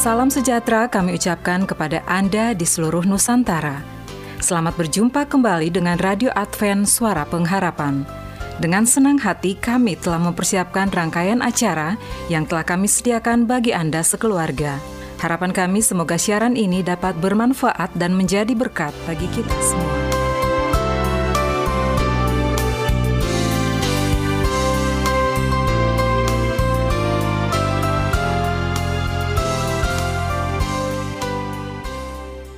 Salam sejahtera kami ucapkan kepada Anda di seluruh Nusantara. Selamat berjumpa kembali dengan Radio Advent Suara Pengharapan. Dengan senang hati kami telah mempersiapkan rangkaian acara yang telah kami sediakan bagi Anda sekeluarga. Harapan kami semoga siaran ini dapat bermanfaat dan menjadi berkat bagi kita semua.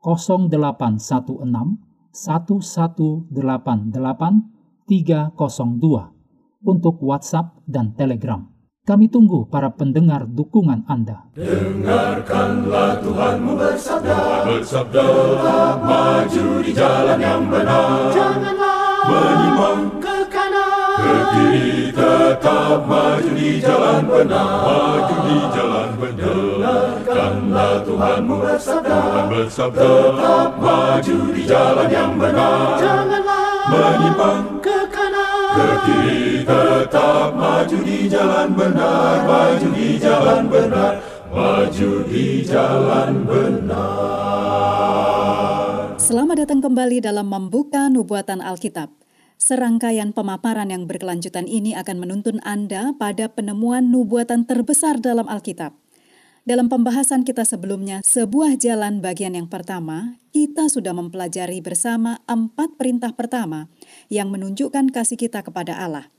0816 1188 302 untuk WhatsApp dan Telegram. Kami tunggu para pendengar dukungan Anda. Dengarkanlah Tuhanmu bersabda, bersabda, maju di jalan yang benar. Janganlah menyimpang kiri tetap maju di jalan benar. Maju di jalan benar. Dengarkanlah Tuhanmu bersabda, Tuhan bersabda, tetap maju di jalan yang benar. Janganlah menyimpang ke kanan, ke kiri tetap maju di jalan benar. Maju di jalan benar, maju di jalan benar. Selamat datang kembali dalam membuka nubuatan Alkitab. Serangkaian pemaparan yang berkelanjutan ini akan menuntun Anda pada penemuan nubuatan terbesar dalam Alkitab. Dalam pembahasan kita sebelumnya, sebuah jalan bagian yang pertama, kita sudah mempelajari bersama empat perintah pertama yang menunjukkan kasih kita kepada Allah.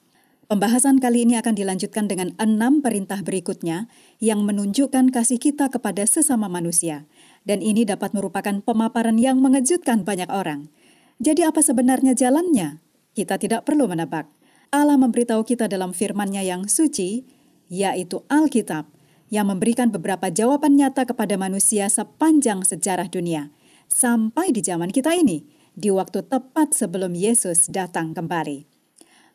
Pembahasan kali ini akan dilanjutkan dengan enam perintah berikutnya yang menunjukkan kasih kita kepada sesama manusia. Dan ini dapat merupakan pemaparan yang mengejutkan banyak orang. Jadi apa sebenarnya jalannya? Kita tidak perlu menebak. Allah memberitahu kita dalam firman-Nya yang suci, yaitu Alkitab, yang memberikan beberapa jawaban nyata kepada manusia sepanjang sejarah dunia, sampai di zaman kita ini, di waktu tepat sebelum Yesus datang kembali.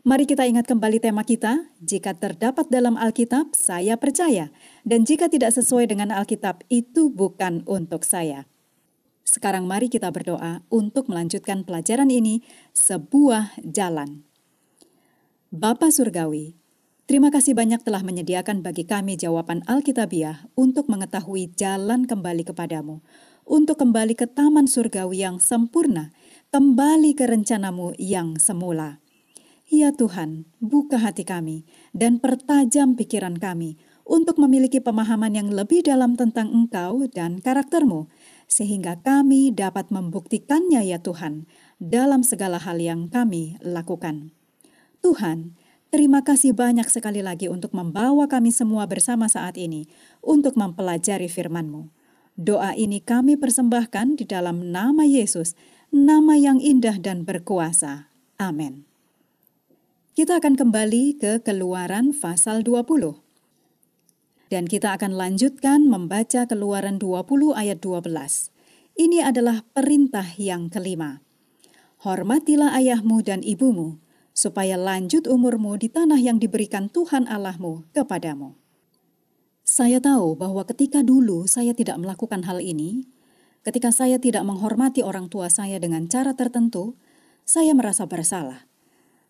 Mari kita ingat kembali tema kita, jika terdapat dalam Alkitab, saya percaya, dan jika tidak sesuai dengan Alkitab, itu bukan untuk saya. Sekarang mari kita berdoa untuk melanjutkan pelajaran ini, sebuah jalan. Bapa Surgawi, terima kasih banyak telah menyediakan bagi kami jawaban Alkitabiah untuk mengetahui jalan kembali kepadamu, untuk kembali ke taman surgawi yang sempurna, kembali ke rencanamu yang semula. Ya Tuhan, buka hati kami dan pertajam pikiran kami untuk memiliki pemahaman yang lebih dalam tentang Engkau dan karaktermu, sehingga kami dapat membuktikannya ya Tuhan dalam segala hal yang kami lakukan. Tuhan, terima kasih banyak sekali lagi untuk membawa kami semua bersama saat ini untuk mempelajari firman-Mu. Doa ini kami persembahkan di dalam nama Yesus, nama yang indah dan berkuasa. Amin. Kita akan kembali ke Keluaran pasal 20. Dan kita akan lanjutkan membaca Keluaran 20 ayat 12. Ini adalah perintah yang kelima. Hormatilah ayahmu dan ibumu, supaya lanjut umurmu di tanah yang diberikan Tuhan Allahmu kepadamu. Saya tahu bahwa ketika dulu saya tidak melakukan hal ini, ketika saya tidak menghormati orang tua saya dengan cara tertentu, saya merasa bersalah.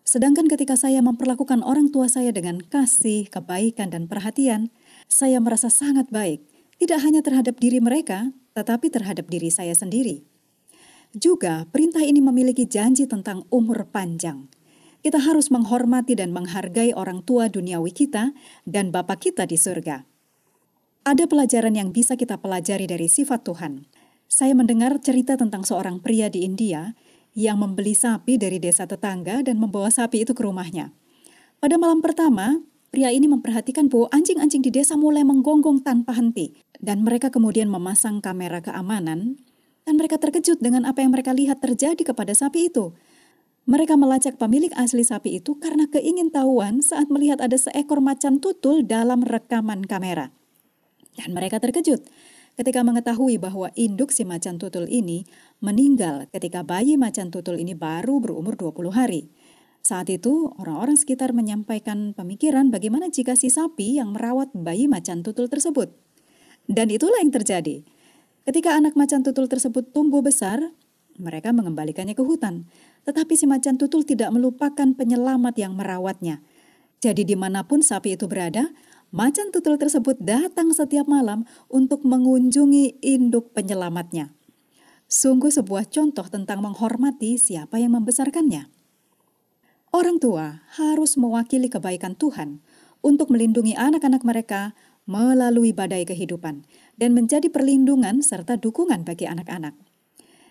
Sedangkan ketika saya memperlakukan orang tua saya dengan kasih, kebaikan, dan perhatian, saya merasa sangat baik, tidak hanya terhadap diri mereka, tetapi terhadap diri saya sendiri. Juga, perintah ini memiliki janji tentang umur panjang. Kita harus menghormati dan menghargai orang tua duniawi kita dan Bapa kita di surga. Ada pelajaran yang bisa kita pelajari dari sifat Tuhan. Saya mendengar cerita tentang seorang pria di India yang membeli sapi dari desa tetangga dan membawa sapi itu ke rumahnya. Pada malam pertama, pria ini memperhatikan bahwa anjing-anjing di desa mulai menggonggong tanpa henti, dan mereka kemudian memasang kamera keamanan, dan mereka terkejut dengan apa yang mereka lihat terjadi kepada sapi itu. Mereka melacak pemilik asli sapi itu karena keingintahuan saat melihat ada seekor macan tutul dalam rekaman kamera. Dan mereka terkejut ketika mengetahui bahwa induk si macan tutul ini meninggal ketika bayi macan tutul ini baru berumur 20 hari. Saat itu, orang-orang sekitar menyampaikan pemikiran bagaimana jika si sapi yang merawat bayi macan tutul tersebut. Dan itulah yang terjadi. Ketika anak macan tutul tersebut tumbuh besar, mereka mengembalikannya ke hutan. Tetapi si macan tutul tidak melupakan penyelamat yang merawatnya. Jadi di mana pun sapi itu berada, Macan tutul tersebut datang setiap malam untuk mengunjungi induk penyelamatnya. Sungguh sebuah contoh tentang menghormati siapa yang membesarkannya. Orang tua harus mewakili kebaikan Tuhan untuk melindungi anak-anak mereka melalui badai kehidupan dan menjadi perlindungan serta dukungan bagi anak-anak.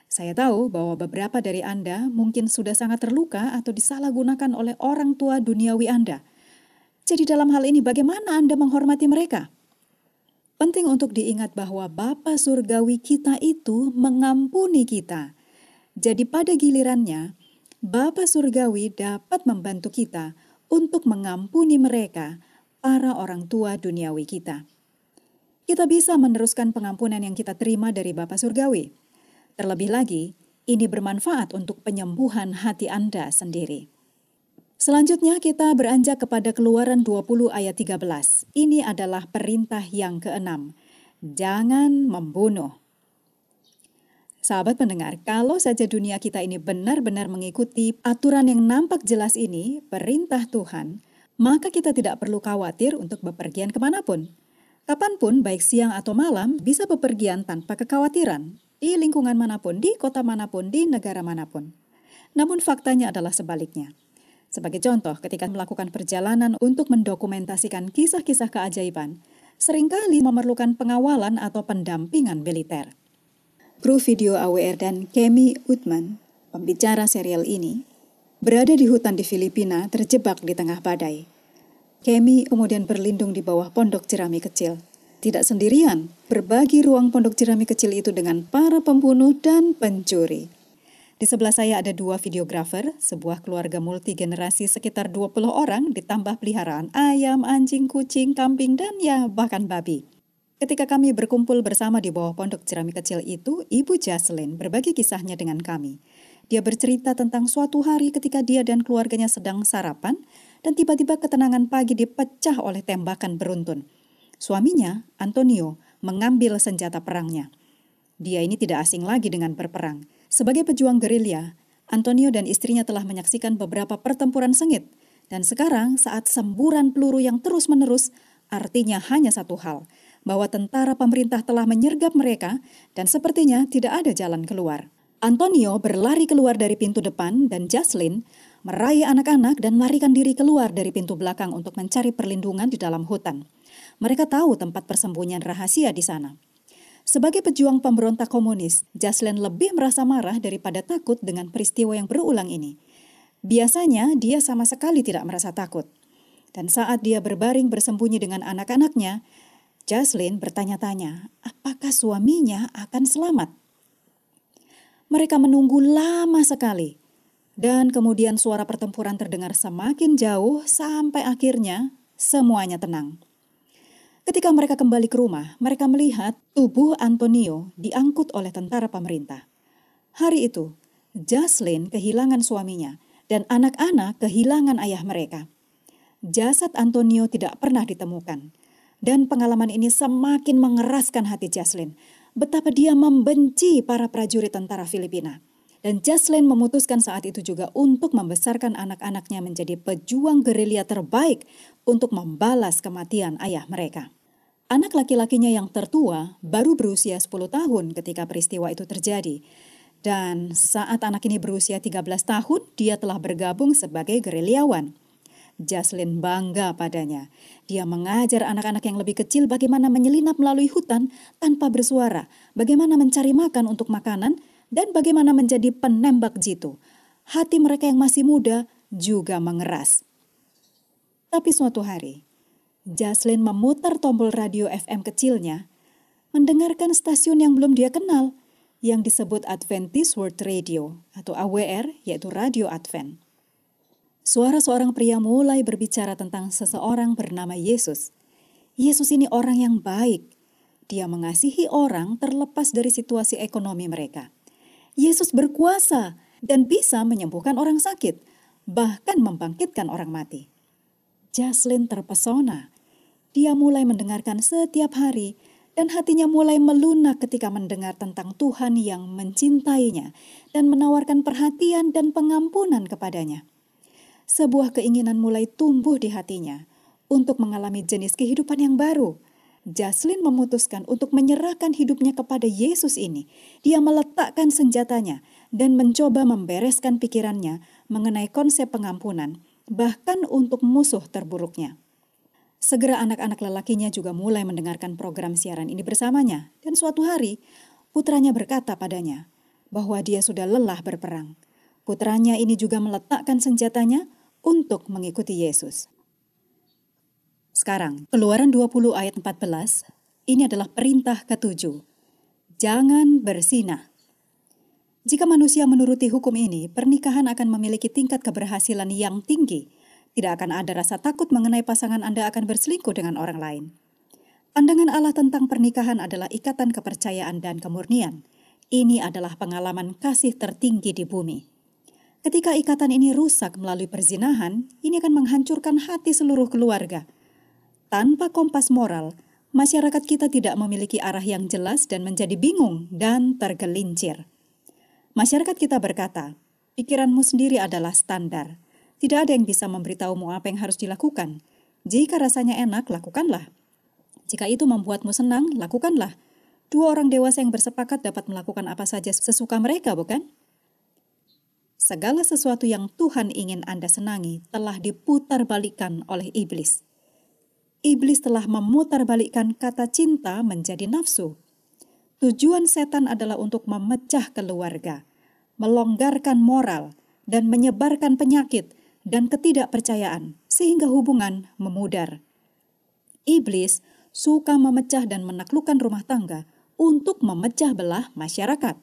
Saya tahu bahwa beberapa dari Anda mungkin sudah sangat terluka atau disalahgunakan oleh orang tua duniawi Anda – jadi dalam hal ini bagaimana Anda menghormati mereka? Penting untuk diingat bahwa Bapa Surgawi kita itu mengampuni kita. Jadi pada gilirannya, Bapa Surgawi dapat membantu kita untuk mengampuni mereka, para orang tua duniawi kita. Kita bisa meneruskan pengampunan yang kita terima dari Bapa Surgawi. Terlebih lagi, ini bermanfaat untuk penyembuhan hati Anda sendiri. Selanjutnya kita beranjak kepada keluaran 20 ayat 13. Ini adalah perintah yang keenam. Jangan membunuh. Sahabat pendengar, kalau saja dunia kita ini benar-benar mengikuti aturan yang nampak jelas ini, perintah Tuhan, maka kita tidak perlu khawatir untuk bepergian ke mana pun. Kapan pun, baik siang atau malam, bisa bepergian tanpa kekhawatiran, di lingkungan mana pun, di kota mana pun, di negara mana pun. Namun faktanya adalah sebaliknya. Sebagai contoh, ketika melakukan perjalanan untuk mendokumentasikan kisah-kisah keajaiban, sering kali memerlukan pengawalan atau pendampingan militer. Kru video AWR dan Kemi Utman, pembicara serial ini, berada di hutan di Filipina terjebak di tengah badai. Kemi kemudian berlindung di bawah pondok jerami kecil. Tidak sendirian, berbagi ruang pondok jerami kecil itu dengan para pembunuh dan pencuri. Di sebelah saya ada dua videografer, sebuah keluarga multigenerasi sekitar 20 orang ditambah peliharaan ayam, anjing, kucing, kambing, dan ya bahkan babi. Ketika kami berkumpul bersama di bawah pondok jerami kecil itu, Ibu Jaslyn berbagi kisahnya dengan kami. Dia bercerita tentang suatu hari ketika dia dan keluarganya sedang sarapan dan tiba-tiba ketenangan pagi dipecah oleh tembakan beruntun. Suaminya, Antonio, mengambil senjata perangnya. Dia ini tidak asing lagi dengan berperang. Sebagai pejuang gerilya, Antonio dan istrinya telah menyaksikan beberapa pertempuran sengit, dan sekarang saat semburan peluru yang terus-menerus, artinya hanya satu hal, bahwa tentara pemerintah telah menyergap mereka dan sepertinya tidak ada jalan keluar. Antonio berlari keluar dari pintu depan dan Jaslyn meraih anak-anak dan melarikan diri keluar dari pintu belakang untuk mencari perlindungan di dalam hutan. Mereka tahu tempat persembunyian rahasia di sana. Sebagai pejuang pemberontak komunis, Jaslyn lebih merasa marah daripada takut dengan peristiwa yang berulang ini. Biasanya dia sama sekali tidak merasa takut. Dan saat dia berbaring bersembunyi dengan anak-anaknya, Jaslyn bertanya-tanya, apakah suaminya akan selamat? Mereka menunggu lama sekali. Dan kemudian suara pertempuran terdengar semakin jauh sampai akhirnya semuanya tenang. Ketika mereka kembali ke rumah, mereka melihat tubuh Antonio diangkut oleh tentara pemerintah. Hari itu, Jaslyn kehilangan suaminya dan anak-anak kehilangan ayah mereka. Jasad Antonio tidak pernah ditemukan. Dan pengalaman ini semakin mengeraskan hati Jaslyn. Betapa dia membenci para prajurit tentara Filipina. Dan Jaslyn memutuskan saat itu juga untuk membesarkan anak-anaknya menjadi pejuang gerilya terbaik untuk membalas kematian ayah mereka. Anak laki-lakinya yang tertua baru berusia 10 tahun ketika peristiwa itu terjadi. Dan saat anak ini berusia 13 tahun, dia telah bergabung sebagai gerilyawan. Jaslyn bangga padanya. Dia mengajar anak-anak yang lebih kecil bagaimana menyelinap melalui hutan tanpa bersuara, bagaimana mencari makan untuk makanan, dan bagaimana menjadi penembak jitu. Hati mereka yang masih muda juga mengeras. Tapi suatu hari, Jaslyn memutar tombol radio FM kecilnya, mendengarkan stasiun yang belum dia kenal, yang disebut Adventist World Radio atau AWR, yaitu Radio Advent. Suara seorang pria mulai berbicara tentang seseorang bernama Yesus. Yesus ini orang yang baik. Dia mengasihi orang terlepas dari situasi ekonomi mereka. Yesus berkuasa dan bisa menyembuhkan orang sakit, bahkan membangkitkan orang mati. Jaslyn terpesona. Dia mulai mendengarkan setiap hari dan hatinya mulai melunak ketika mendengar tentang Tuhan yang mencintainya dan menawarkan perhatian dan pengampunan kepadanya sebuah keinginan mulai tumbuh di hatinya untuk mengalami jenis kehidupan yang baru. Jaslyn memutuskan untuk menyerahkan hidupnya kepada Yesus ini. Dia meletakkan senjatanya dan mencoba membereskan pikirannya mengenai konsep pengampunan, bahkan untuk musuh terburuknya. Segera anak-anak lelakinya juga mulai mendengarkan program siaran ini bersamanya, dan suatu hari putranya berkata padanya bahwa dia sudah lelah berperang. Putranya ini juga meletakkan senjatanya untuk mengikuti Yesus. Sekarang, Keluaran 20 ayat 14, ini adalah perintah ketujuh. Jangan bersinah. Jika manusia menuruti hukum ini, pernikahan akan memiliki tingkat keberhasilan yang tinggi. Tidak akan ada rasa takut mengenai pasangan Anda akan berselingkuh dengan orang lain. Pandangan Allah tentang pernikahan adalah ikatan kepercayaan dan kemurnian. Ini adalah pengalaman kasih tertinggi di bumi. Ketika ikatan ini rusak melalui perzinahan, ini akan menghancurkan hati seluruh keluarga. Tanpa kompas moral, masyarakat kita tidak memiliki arah yang jelas dan menjadi bingung dan tergelincir. Masyarakat kita berkata, pikiranmu sendiri adalah standar. Tidak ada yang bisa memberitahumu apa yang harus dilakukan. Jika rasanya enak, lakukanlah. Jika itu membuatmu senang, lakukanlah. Dua orang dewasa yang bersepakat dapat melakukan apa saja sesuka mereka, bukan? Segala sesuatu yang Tuhan ingin Anda senangi telah diputarbalikkan oleh iblis. Iblis telah memutarbalikkan kata cinta menjadi nafsu. Tujuan setan adalah untuk memecah keluarga, melonggarkan moral, dan menyebarkan penyakit dan ketidakpercayaan sehingga hubungan memudar. Iblis suka memecah dan menaklukkan rumah tangga untuk memecah belah masyarakat.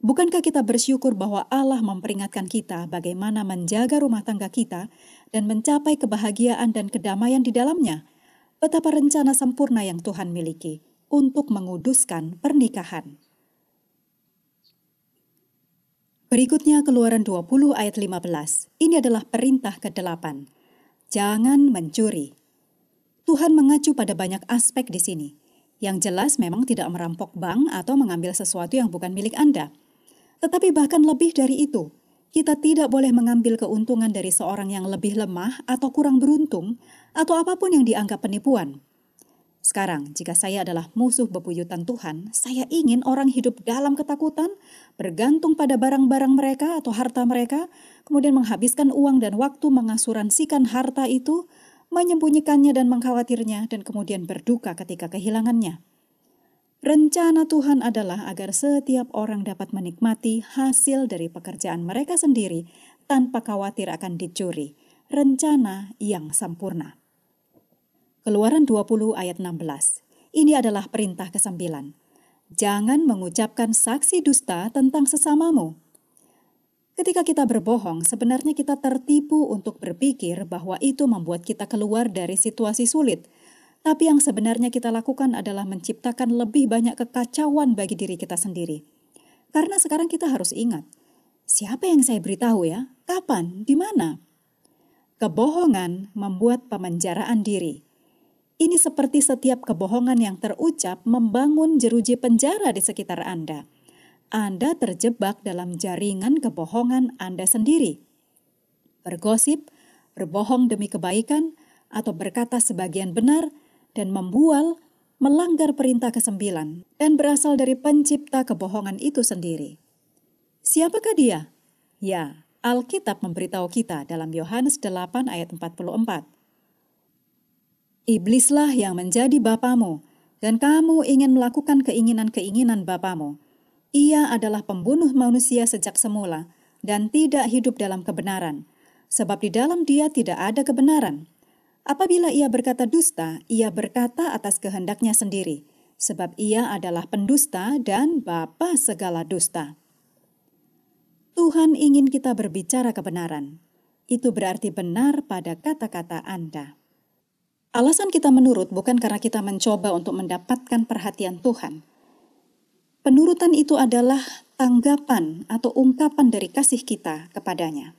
Bukankah kita bersyukur bahwa Allah memperingatkan kita bagaimana menjaga rumah tangga kita dan mencapai kebahagiaan dan kedamaian di dalamnya? Betapa rencana sempurna yang Tuhan miliki untuk menguduskan pernikahan. Berikutnya keluaran 20 ayat 15. Ini adalah perintah ke-8. Jangan mencuri. Tuhan mengacu pada banyak aspek di sini. Yang jelas memang tidak merampok bank atau mengambil sesuatu yang bukan milik Anda. Tetapi bahkan lebih dari itu, kita tidak boleh mengambil keuntungan dari seorang yang lebih lemah atau kurang beruntung atau apa pun yang dianggap penipuan. Sekarang, jika saya adalah musuh bebuyutan Tuhan, saya ingin orang hidup dalam ketakutan, bergantung pada barang-barang mereka atau harta mereka, kemudian menghabiskan uang dan waktu mengasuransikan harta itu, menyembunyikannya dan mengkhawatirnya, dan kemudian berduka ketika kehilangannya. Rencana Tuhan adalah agar setiap orang dapat menikmati hasil dari pekerjaan mereka sendiri tanpa khawatir akan dicuri. Rencana yang sempurna. Keluaran 20 ayat 16. Ini adalah perintah ke-9. Jangan mengucapkan saksi dusta tentang sesamamu. Ketika kita berbohong, sebenarnya kita tertipu untuk berpikir bahwa itu membuat kita keluar dari situasi sulit – tapi yang sebenarnya kita lakukan adalah menciptakan lebih banyak kekacauan bagi diri kita sendiri. Karena sekarang kita harus ingat, siapa yang saya beritahu ya? Kapan? Di mana? Kebohongan membuat pemenjaraan diri. Ini seperti setiap kebohongan yang terucap membangun jeruji penjara di sekitar Anda. Anda terjebak dalam jaringan kebohongan Anda sendiri. Bergosip, berbohong demi kebaikan, atau berkata sebagian benar, dan membual melanggar perintah kesembilan dan berasal dari pencipta kebohongan itu sendiri. Siapakah dia? Ya, Alkitab memberitahu kita dalam Yohanes 8 ayat 44. Iblislah yang menjadi bapamu, dan kamu ingin melakukan keinginan-keinginan bapamu. Ia adalah pembunuh manusia sejak semula dan tidak hidup dalam kebenaran, sebab di dalam dia tidak ada kebenaran. Apabila ia berkata dusta, ia berkata atas kehendaknya sendiri, sebab ia adalah pendusta dan bapa segala dusta. Tuhan ingin kita berbicara kebenaran. Itu berarti benar pada kata-kata Anda. Alasan kita menurut bukan karena kita mencoba untuk mendapatkan perhatian Tuhan. Penurutan itu adalah tanggapan atau ungkapan dari kasih kita kepadanya.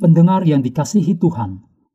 Pendengar yang dikasihi Tuhan,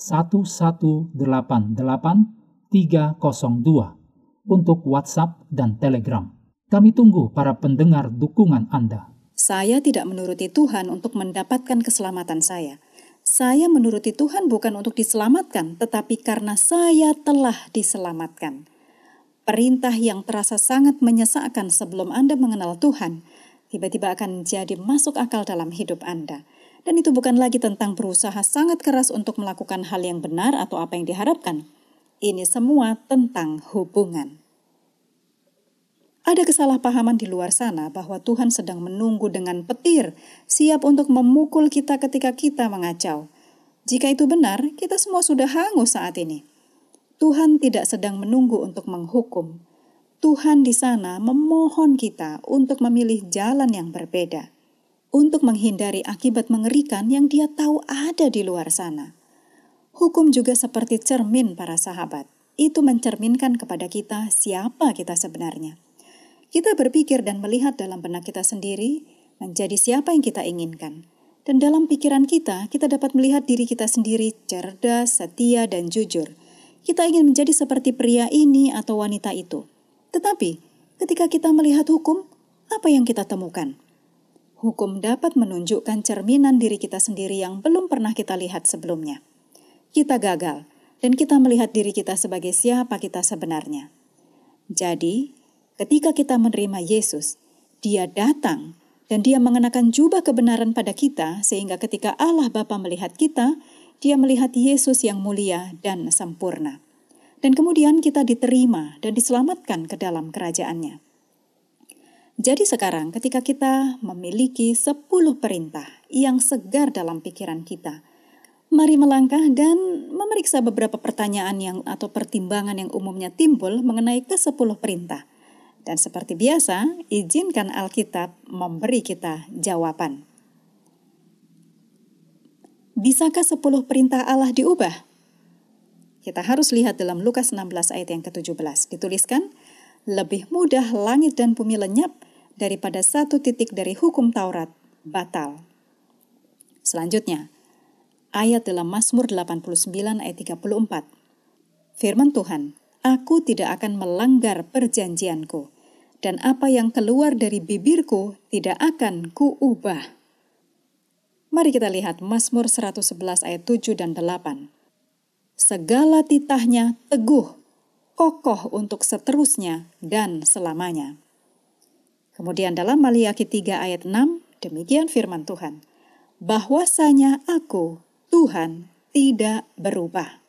1188 302 untuk WhatsApp dan Telegram. Kami tunggu para pendengar dukungan Anda. Saya tidak menuruti Tuhan untuk mendapatkan keselamatan saya. Saya menuruti Tuhan bukan untuk diselamatkan, tetapi karena saya telah diselamatkan. Perintah yang terasa sangat menyesakkan sebelum Anda mengenal Tuhan, tiba-tiba akan jadi masuk akal dalam hidup Anda. Dan itu bukan lagi tentang berusaha sangat keras untuk melakukan hal yang benar atau apa yang diharapkan. Ini semua tentang hubungan. Ada kesalahpahaman di luar sana bahwa Tuhan sedang menunggu dengan petir, siap untuk memukul kita ketika kita mengacau. Jika itu benar, kita semua sudah hangus saat ini. Tuhan tidak sedang menunggu untuk menghukum. Tuhan di sana memohon kita untuk memilih jalan yang berbeda, untuk menghindari akibat mengerikan yang Dia tahu ada di luar sana. Hukum juga seperti cermin para sahabat. Itu mencerminkan kepada kita siapa kita sebenarnya. Kita berpikir dan melihat dalam benak kita sendiri menjadi siapa yang kita inginkan. Dan dalam pikiran kita, kita dapat melihat diri kita sendiri cerdas, setia, dan jujur. Kita ingin menjadi seperti pria ini atau wanita itu. Tetapi, ketika kita melihat hukum, apa yang kita temukan? Hukum dapat menunjukkan cerminan diri kita sendiri yang belum pernah kita lihat sebelumnya. Kita gagal, dan kita melihat diri kita sebagai siapa kita sebenarnya. Jadi, Ketika kita menerima Yesus, Dia datang dan Dia mengenakan jubah kebenaran pada kita, sehingga ketika Allah Bapa melihat kita, Dia melihat Yesus yang mulia dan sempurna. Dan kemudian kita diterima dan diselamatkan ke dalam kerajaannya. Jadi sekarang ketika kita memiliki sepuluh perintah yang segar dalam pikiran kita, mari melangkah dan memeriksa beberapa pertanyaan yang atau pertimbangan yang umumnya timbul mengenai ke sepuluh perintah dan seperti biasa, izinkan Alkitab memberi kita jawaban. Bisakah sepuluh perintah Allah diubah? Kita harus lihat dalam Lukas 16 ayat yang ke-17. Dituliskan, lebih mudah langit dan bumi lenyap daripada satu titik dari hukum Taurat batal. Selanjutnya, ayat dalam Mazmur 89 ayat 34. Firman Tuhan, Aku tidak akan melanggar perjanjianku, dan apa yang keluar dari bibirku tidak akan kuubah. Mari kita lihat Mazmur 111 ayat 7 dan 8. Segala titahnya teguh, kokoh untuk seterusnya dan selamanya. Kemudian dalam Maliaki 3 ayat 6, demikian firman Tuhan. Bahwasanya aku, Tuhan, tidak berubah.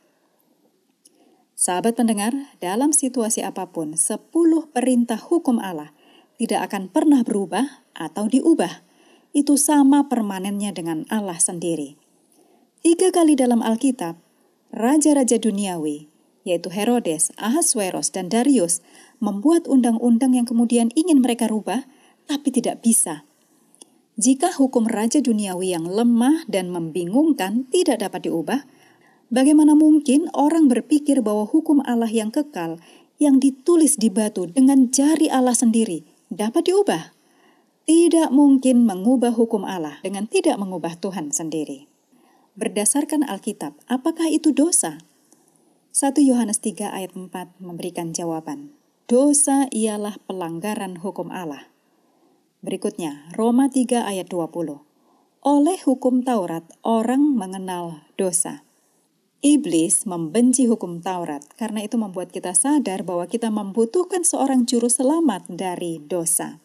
Sahabat pendengar, dalam situasi apa pun, sepuluh perintah hukum Allah tidak akan pernah berubah atau diubah. Itu sama permanennya dengan Allah sendiri. Tiga kali dalam Alkitab, raja-raja duniawi, yaitu Herodes, Ahasveros, dan Darius, membuat undang-undang yang kemudian ingin mereka rubah, tapi tidak bisa. Jika hukum raja duniawi yang lemah dan membingungkan tidak dapat diubah, Bagaimana mungkin orang berpikir bahwa hukum Allah yang kekal, yang ditulis di batu dengan jari Allah sendiri, dapat diubah? Tidak mungkin mengubah hukum Allah dengan tidak mengubah Tuhan sendiri. berdasarkan Alkitab, apakah itu dosa? 1 Yohanes 3 ayat 4 memberikan jawaban. Dosa ialah pelanggaran hukum Allah. Berikutnya, Roma 3 ayat 20. Oleh hukum Taurat, orang mengenal dosa. Iblis membenci hukum Taurat karena itu membuat kita sadar bahwa kita membutuhkan seorang juru selamat dari dosa.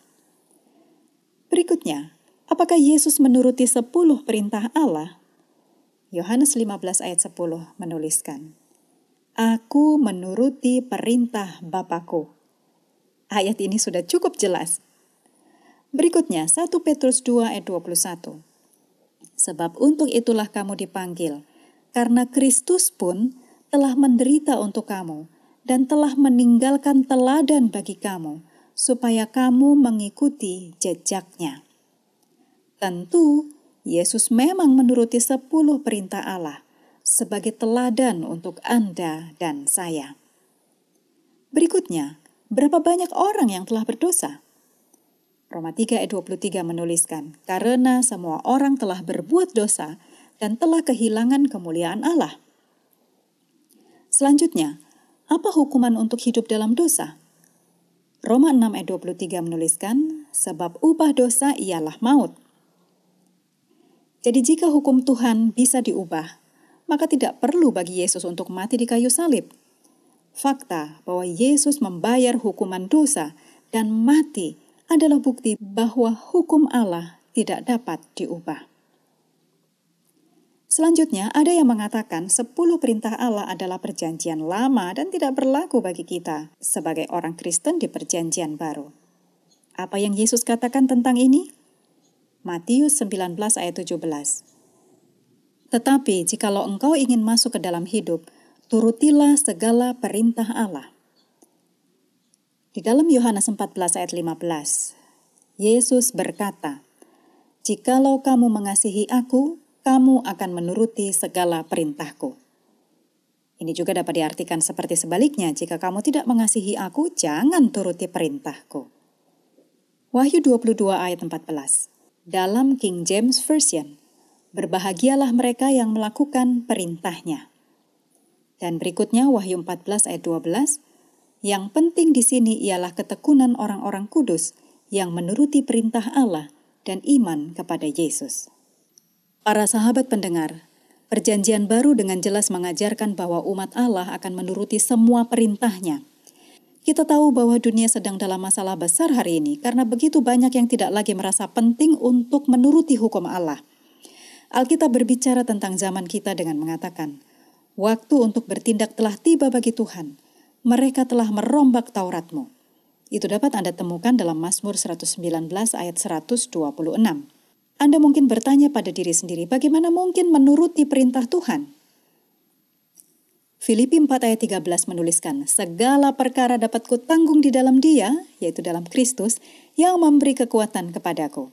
Berikutnya, apakah Yesus menuruti sepuluh perintah Allah? Yohanes 15 ayat 10 menuliskan, Aku menuruti perintah Bapakku. Ayat ini sudah cukup jelas. Berikutnya 1 Petrus 2 ayat 21. Sebab untuk itulah kamu dipanggil, karena Kristus pun telah menderita untuk kamu dan telah meninggalkan teladan bagi kamu, supaya kamu mengikuti jejaknya. Tentu, Yesus memang menuruti sepuluh perintah Allah sebagai teladan untuk Anda dan saya. Berikutnya, berapa banyak orang yang telah berdosa? Roma 3 ayat 23 menuliskan, karena semua orang telah berbuat dosa dan telah kehilangan kemuliaan Allah. Selanjutnya, apa hukuman untuk hidup dalam dosa? Roma 6 ayat 23 menuliskan, sebab upah dosa ialah maut. Jadi jika hukum Tuhan bisa diubah, maka tidak perlu bagi Yesus untuk mati di kayu salib. Fakta bahwa Yesus membayar hukuman dosa dan mati adalah bukti bahwa hukum Allah tidak dapat diubah. Selanjutnya, ada yang mengatakan 10 perintah Allah adalah perjanjian lama dan tidak berlaku bagi kita sebagai orang Kristen di perjanjian baru. Apa yang Yesus katakan tentang ini? Matius 19 ayat 17. Tetapi jikalau engkau ingin masuk ke dalam hidup, turutilah segala perintah Allah. Di dalam Yohanes 14 ayat 15, Yesus berkata, Jikalau kamu mengasihi aku, kamu akan menuruti segala perintahku. Ini juga dapat diartikan seperti sebaliknya, jika kamu tidak mengasihi aku, jangan turuti perintahku. Wahyu 22 ayat 14 dalam King James Version. Berbahagialah mereka yang melakukan perintahnya. Dan berikutnya Wahyu 14 ayat 12, yang penting di sini ialah ketekunan orang-orang kudus yang menuruti perintah Allah dan iman kepada Yesus. Para sahabat pendengar, perjanjian baru dengan jelas mengajarkan bahwa umat Allah akan menuruti semua perintahnya – kita tahu bahwa dunia sedang dalam masalah besar hari ini karena begitu banyak yang tidak lagi merasa penting untuk menuruti hukum Allah. Alkitab berbicara tentang zaman kita dengan mengatakan, Waktu untuk bertindak telah tiba bagi Tuhan. Mereka telah merombak Tauratmu. Itu dapat Anda temukan dalam Mazmur 119 ayat 126. Anda mungkin bertanya pada diri sendiri, bagaimana mungkin menuruti perintah Tuhan? Filipi 4 ayat 13 menuliskan, Segala perkara dapat kutanggung di dalam dia, yaitu dalam Kristus, yang memberi kekuatan kepadaku.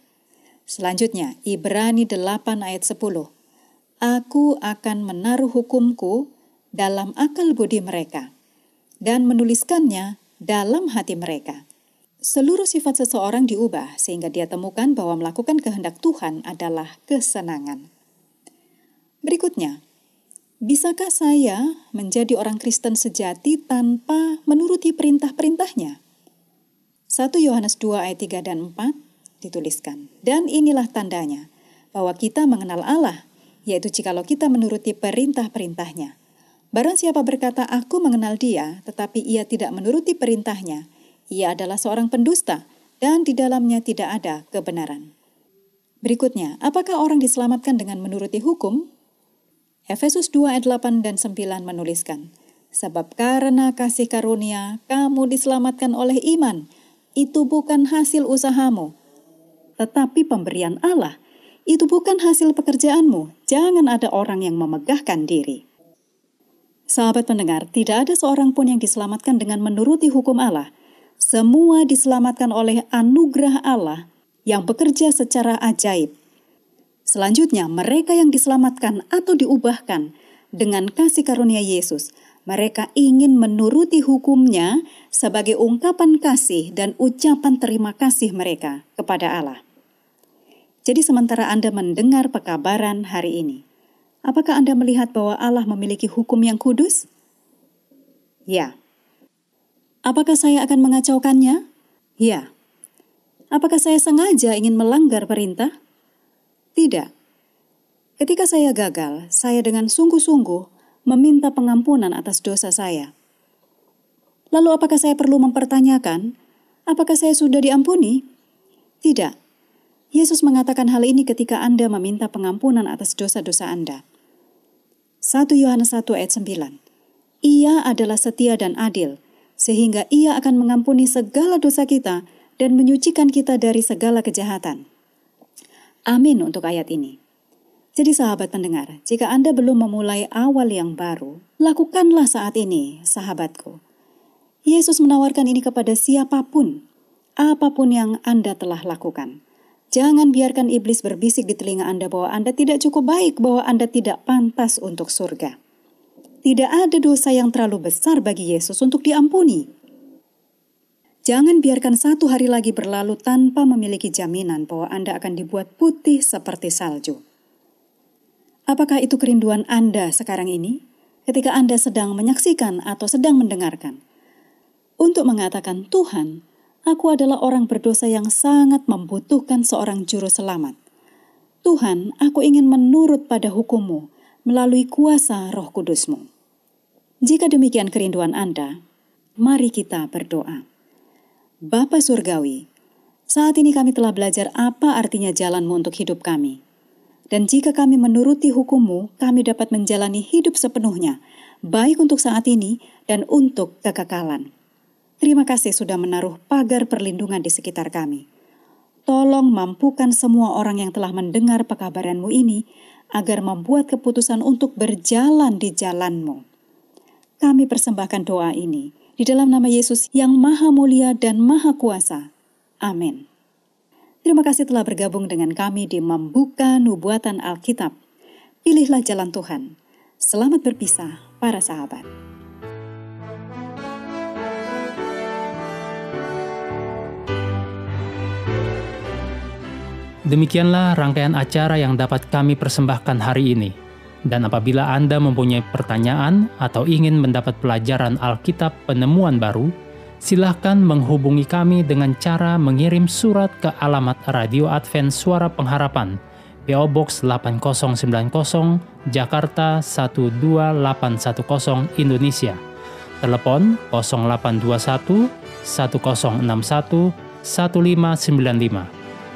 Selanjutnya, Ibrani 8 ayat 10. Aku akan menaruh hukumku dalam akal budi mereka, dan menuliskannya dalam hati mereka. Seluruh sifat seseorang diubah sehingga dia temukan bahwa melakukan kehendak Tuhan adalah kesenangan. Berikutnya, Bisakah saya menjadi orang Kristen sejati tanpa menuruti perintah-perintahnya? 1 Yohanes 2 ayat 3 dan 4 dituliskan, Dan inilah tandanya, bahwa kita mengenal Allah, yaitu jikalau kita menuruti perintah-perintahnya. Barang siapa berkata, aku mengenal dia, tetapi ia tidak menuruti perintahnya, ia adalah seorang pendusta, dan di dalamnya tidak ada kebenaran. Berikutnya, apakah orang diselamatkan dengan menuruti hukum? Efesus 2 ayat 8 dan 9 menuliskan, Sebab karena kasih karunia kamu diselamatkan oleh iman, itu bukan hasil usahamu, tetapi pemberian Allah. Itu bukan hasil pekerjaanmu, jangan ada orang yang memegahkan diri. Sahabat pendengar, tidak ada seorang pun yang diselamatkan dengan menuruti hukum Allah. Semua diselamatkan oleh anugerah Allah yang bekerja secara ajaib Selanjutnya, mereka yang diselamatkan atau diubahkan dengan kasih karunia Yesus, mereka ingin menuruti hukumnya sebagai ungkapan kasih dan ucapan terima kasih mereka kepada Allah. Jadi sementara Anda mendengar pekabaran hari ini, Apakah Anda melihat bahwa Allah memiliki hukum yang kudus? Ya. Apakah saya akan mengacaukannya? Ya. Apakah saya sengaja ingin melanggar perintah? Tidak. Ketika saya gagal, saya dengan sungguh-sungguh meminta pengampunan atas dosa saya. Lalu apakah saya perlu mempertanyakan, apakah saya sudah diampuni? Tidak. Yesus mengatakan hal ini ketika Anda meminta pengampunan atas dosa-dosa Anda. 1 Yohanes 1 ayat 9. Ia adalah setia dan adil, sehingga ia akan mengampuni segala dosa kita dan menyucikan kita dari segala kejahatan. Amin untuk ayat ini. Jadi sahabat pendengar, jika Anda belum memulai awal yang baru, lakukanlah saat ini, sahabatku. Yesus menawarkan ini kepada siapa pun, apa pun yang Anda telah lakukan. Jangan biarkan iblis berbisik di telinga Anda bahwa Anda tidak cukup baik, bahwa Anda tidak pantas untuk surga. Tidak ada dosa yang terlalu besar bagi Yesus untuk diampuni. Jangan biarkan satu hari lagi berlalu tanpa memiliki jaminan bahwa Anda akan dibuat putih seperti salju. Apakah itu kerinduan Anda sekarang ini, ketika Anda sedang menyaksikan atau sedang mendengarkan? Untuk mengatakan, "Tuhan, aku adalah orang berdosa yang sangat membutuhkan seorang juru selamat. Tuhan, aku ingin menurut pada hukummu melalui kuasa roh kudusmu." Jika demikian kerinduan Anda, mari kita berdoa. Bapa Surgawi, saat ini kami telah belajar apa artinya jalanmu untuk hidup kami. Dan jika kami menuruti hukummu, kami dapat menjalani hidup sepenuhnya, baik untuk saat ini dan untuk kekekalan. Terima kasih sudah menaruh pagar perlindungan di sekitar kami. Tolong mampukan semua orang yang telah mendengar pekabaranmu ini agar membuat keputusan untuk berjalan di jalanmu. Kami persembahkan doa ini di dalam nama Yesus yang maha mulia dan maha kuasa. Amin. Terima kasih telah bergabung dengan kami di Membuka Nubuatan Alkitab. Pilihlah jalan Tuhan. Selamat berpisah, para sahabat. Demikianlah rangkaian acara yang dapat kami persembahkan hari ini. Dan apabila Anda mempunyai pertanyaan atau ingin mendapat pelajaran Alkitab penemuan baru, silahkan menghubungi kami dengan cara mengirim surat ke alamat Radio Advent Suara Pengharapan, PO Box 8090, Jakarta 12810, Indonesia. Telepon 0821 1061 1595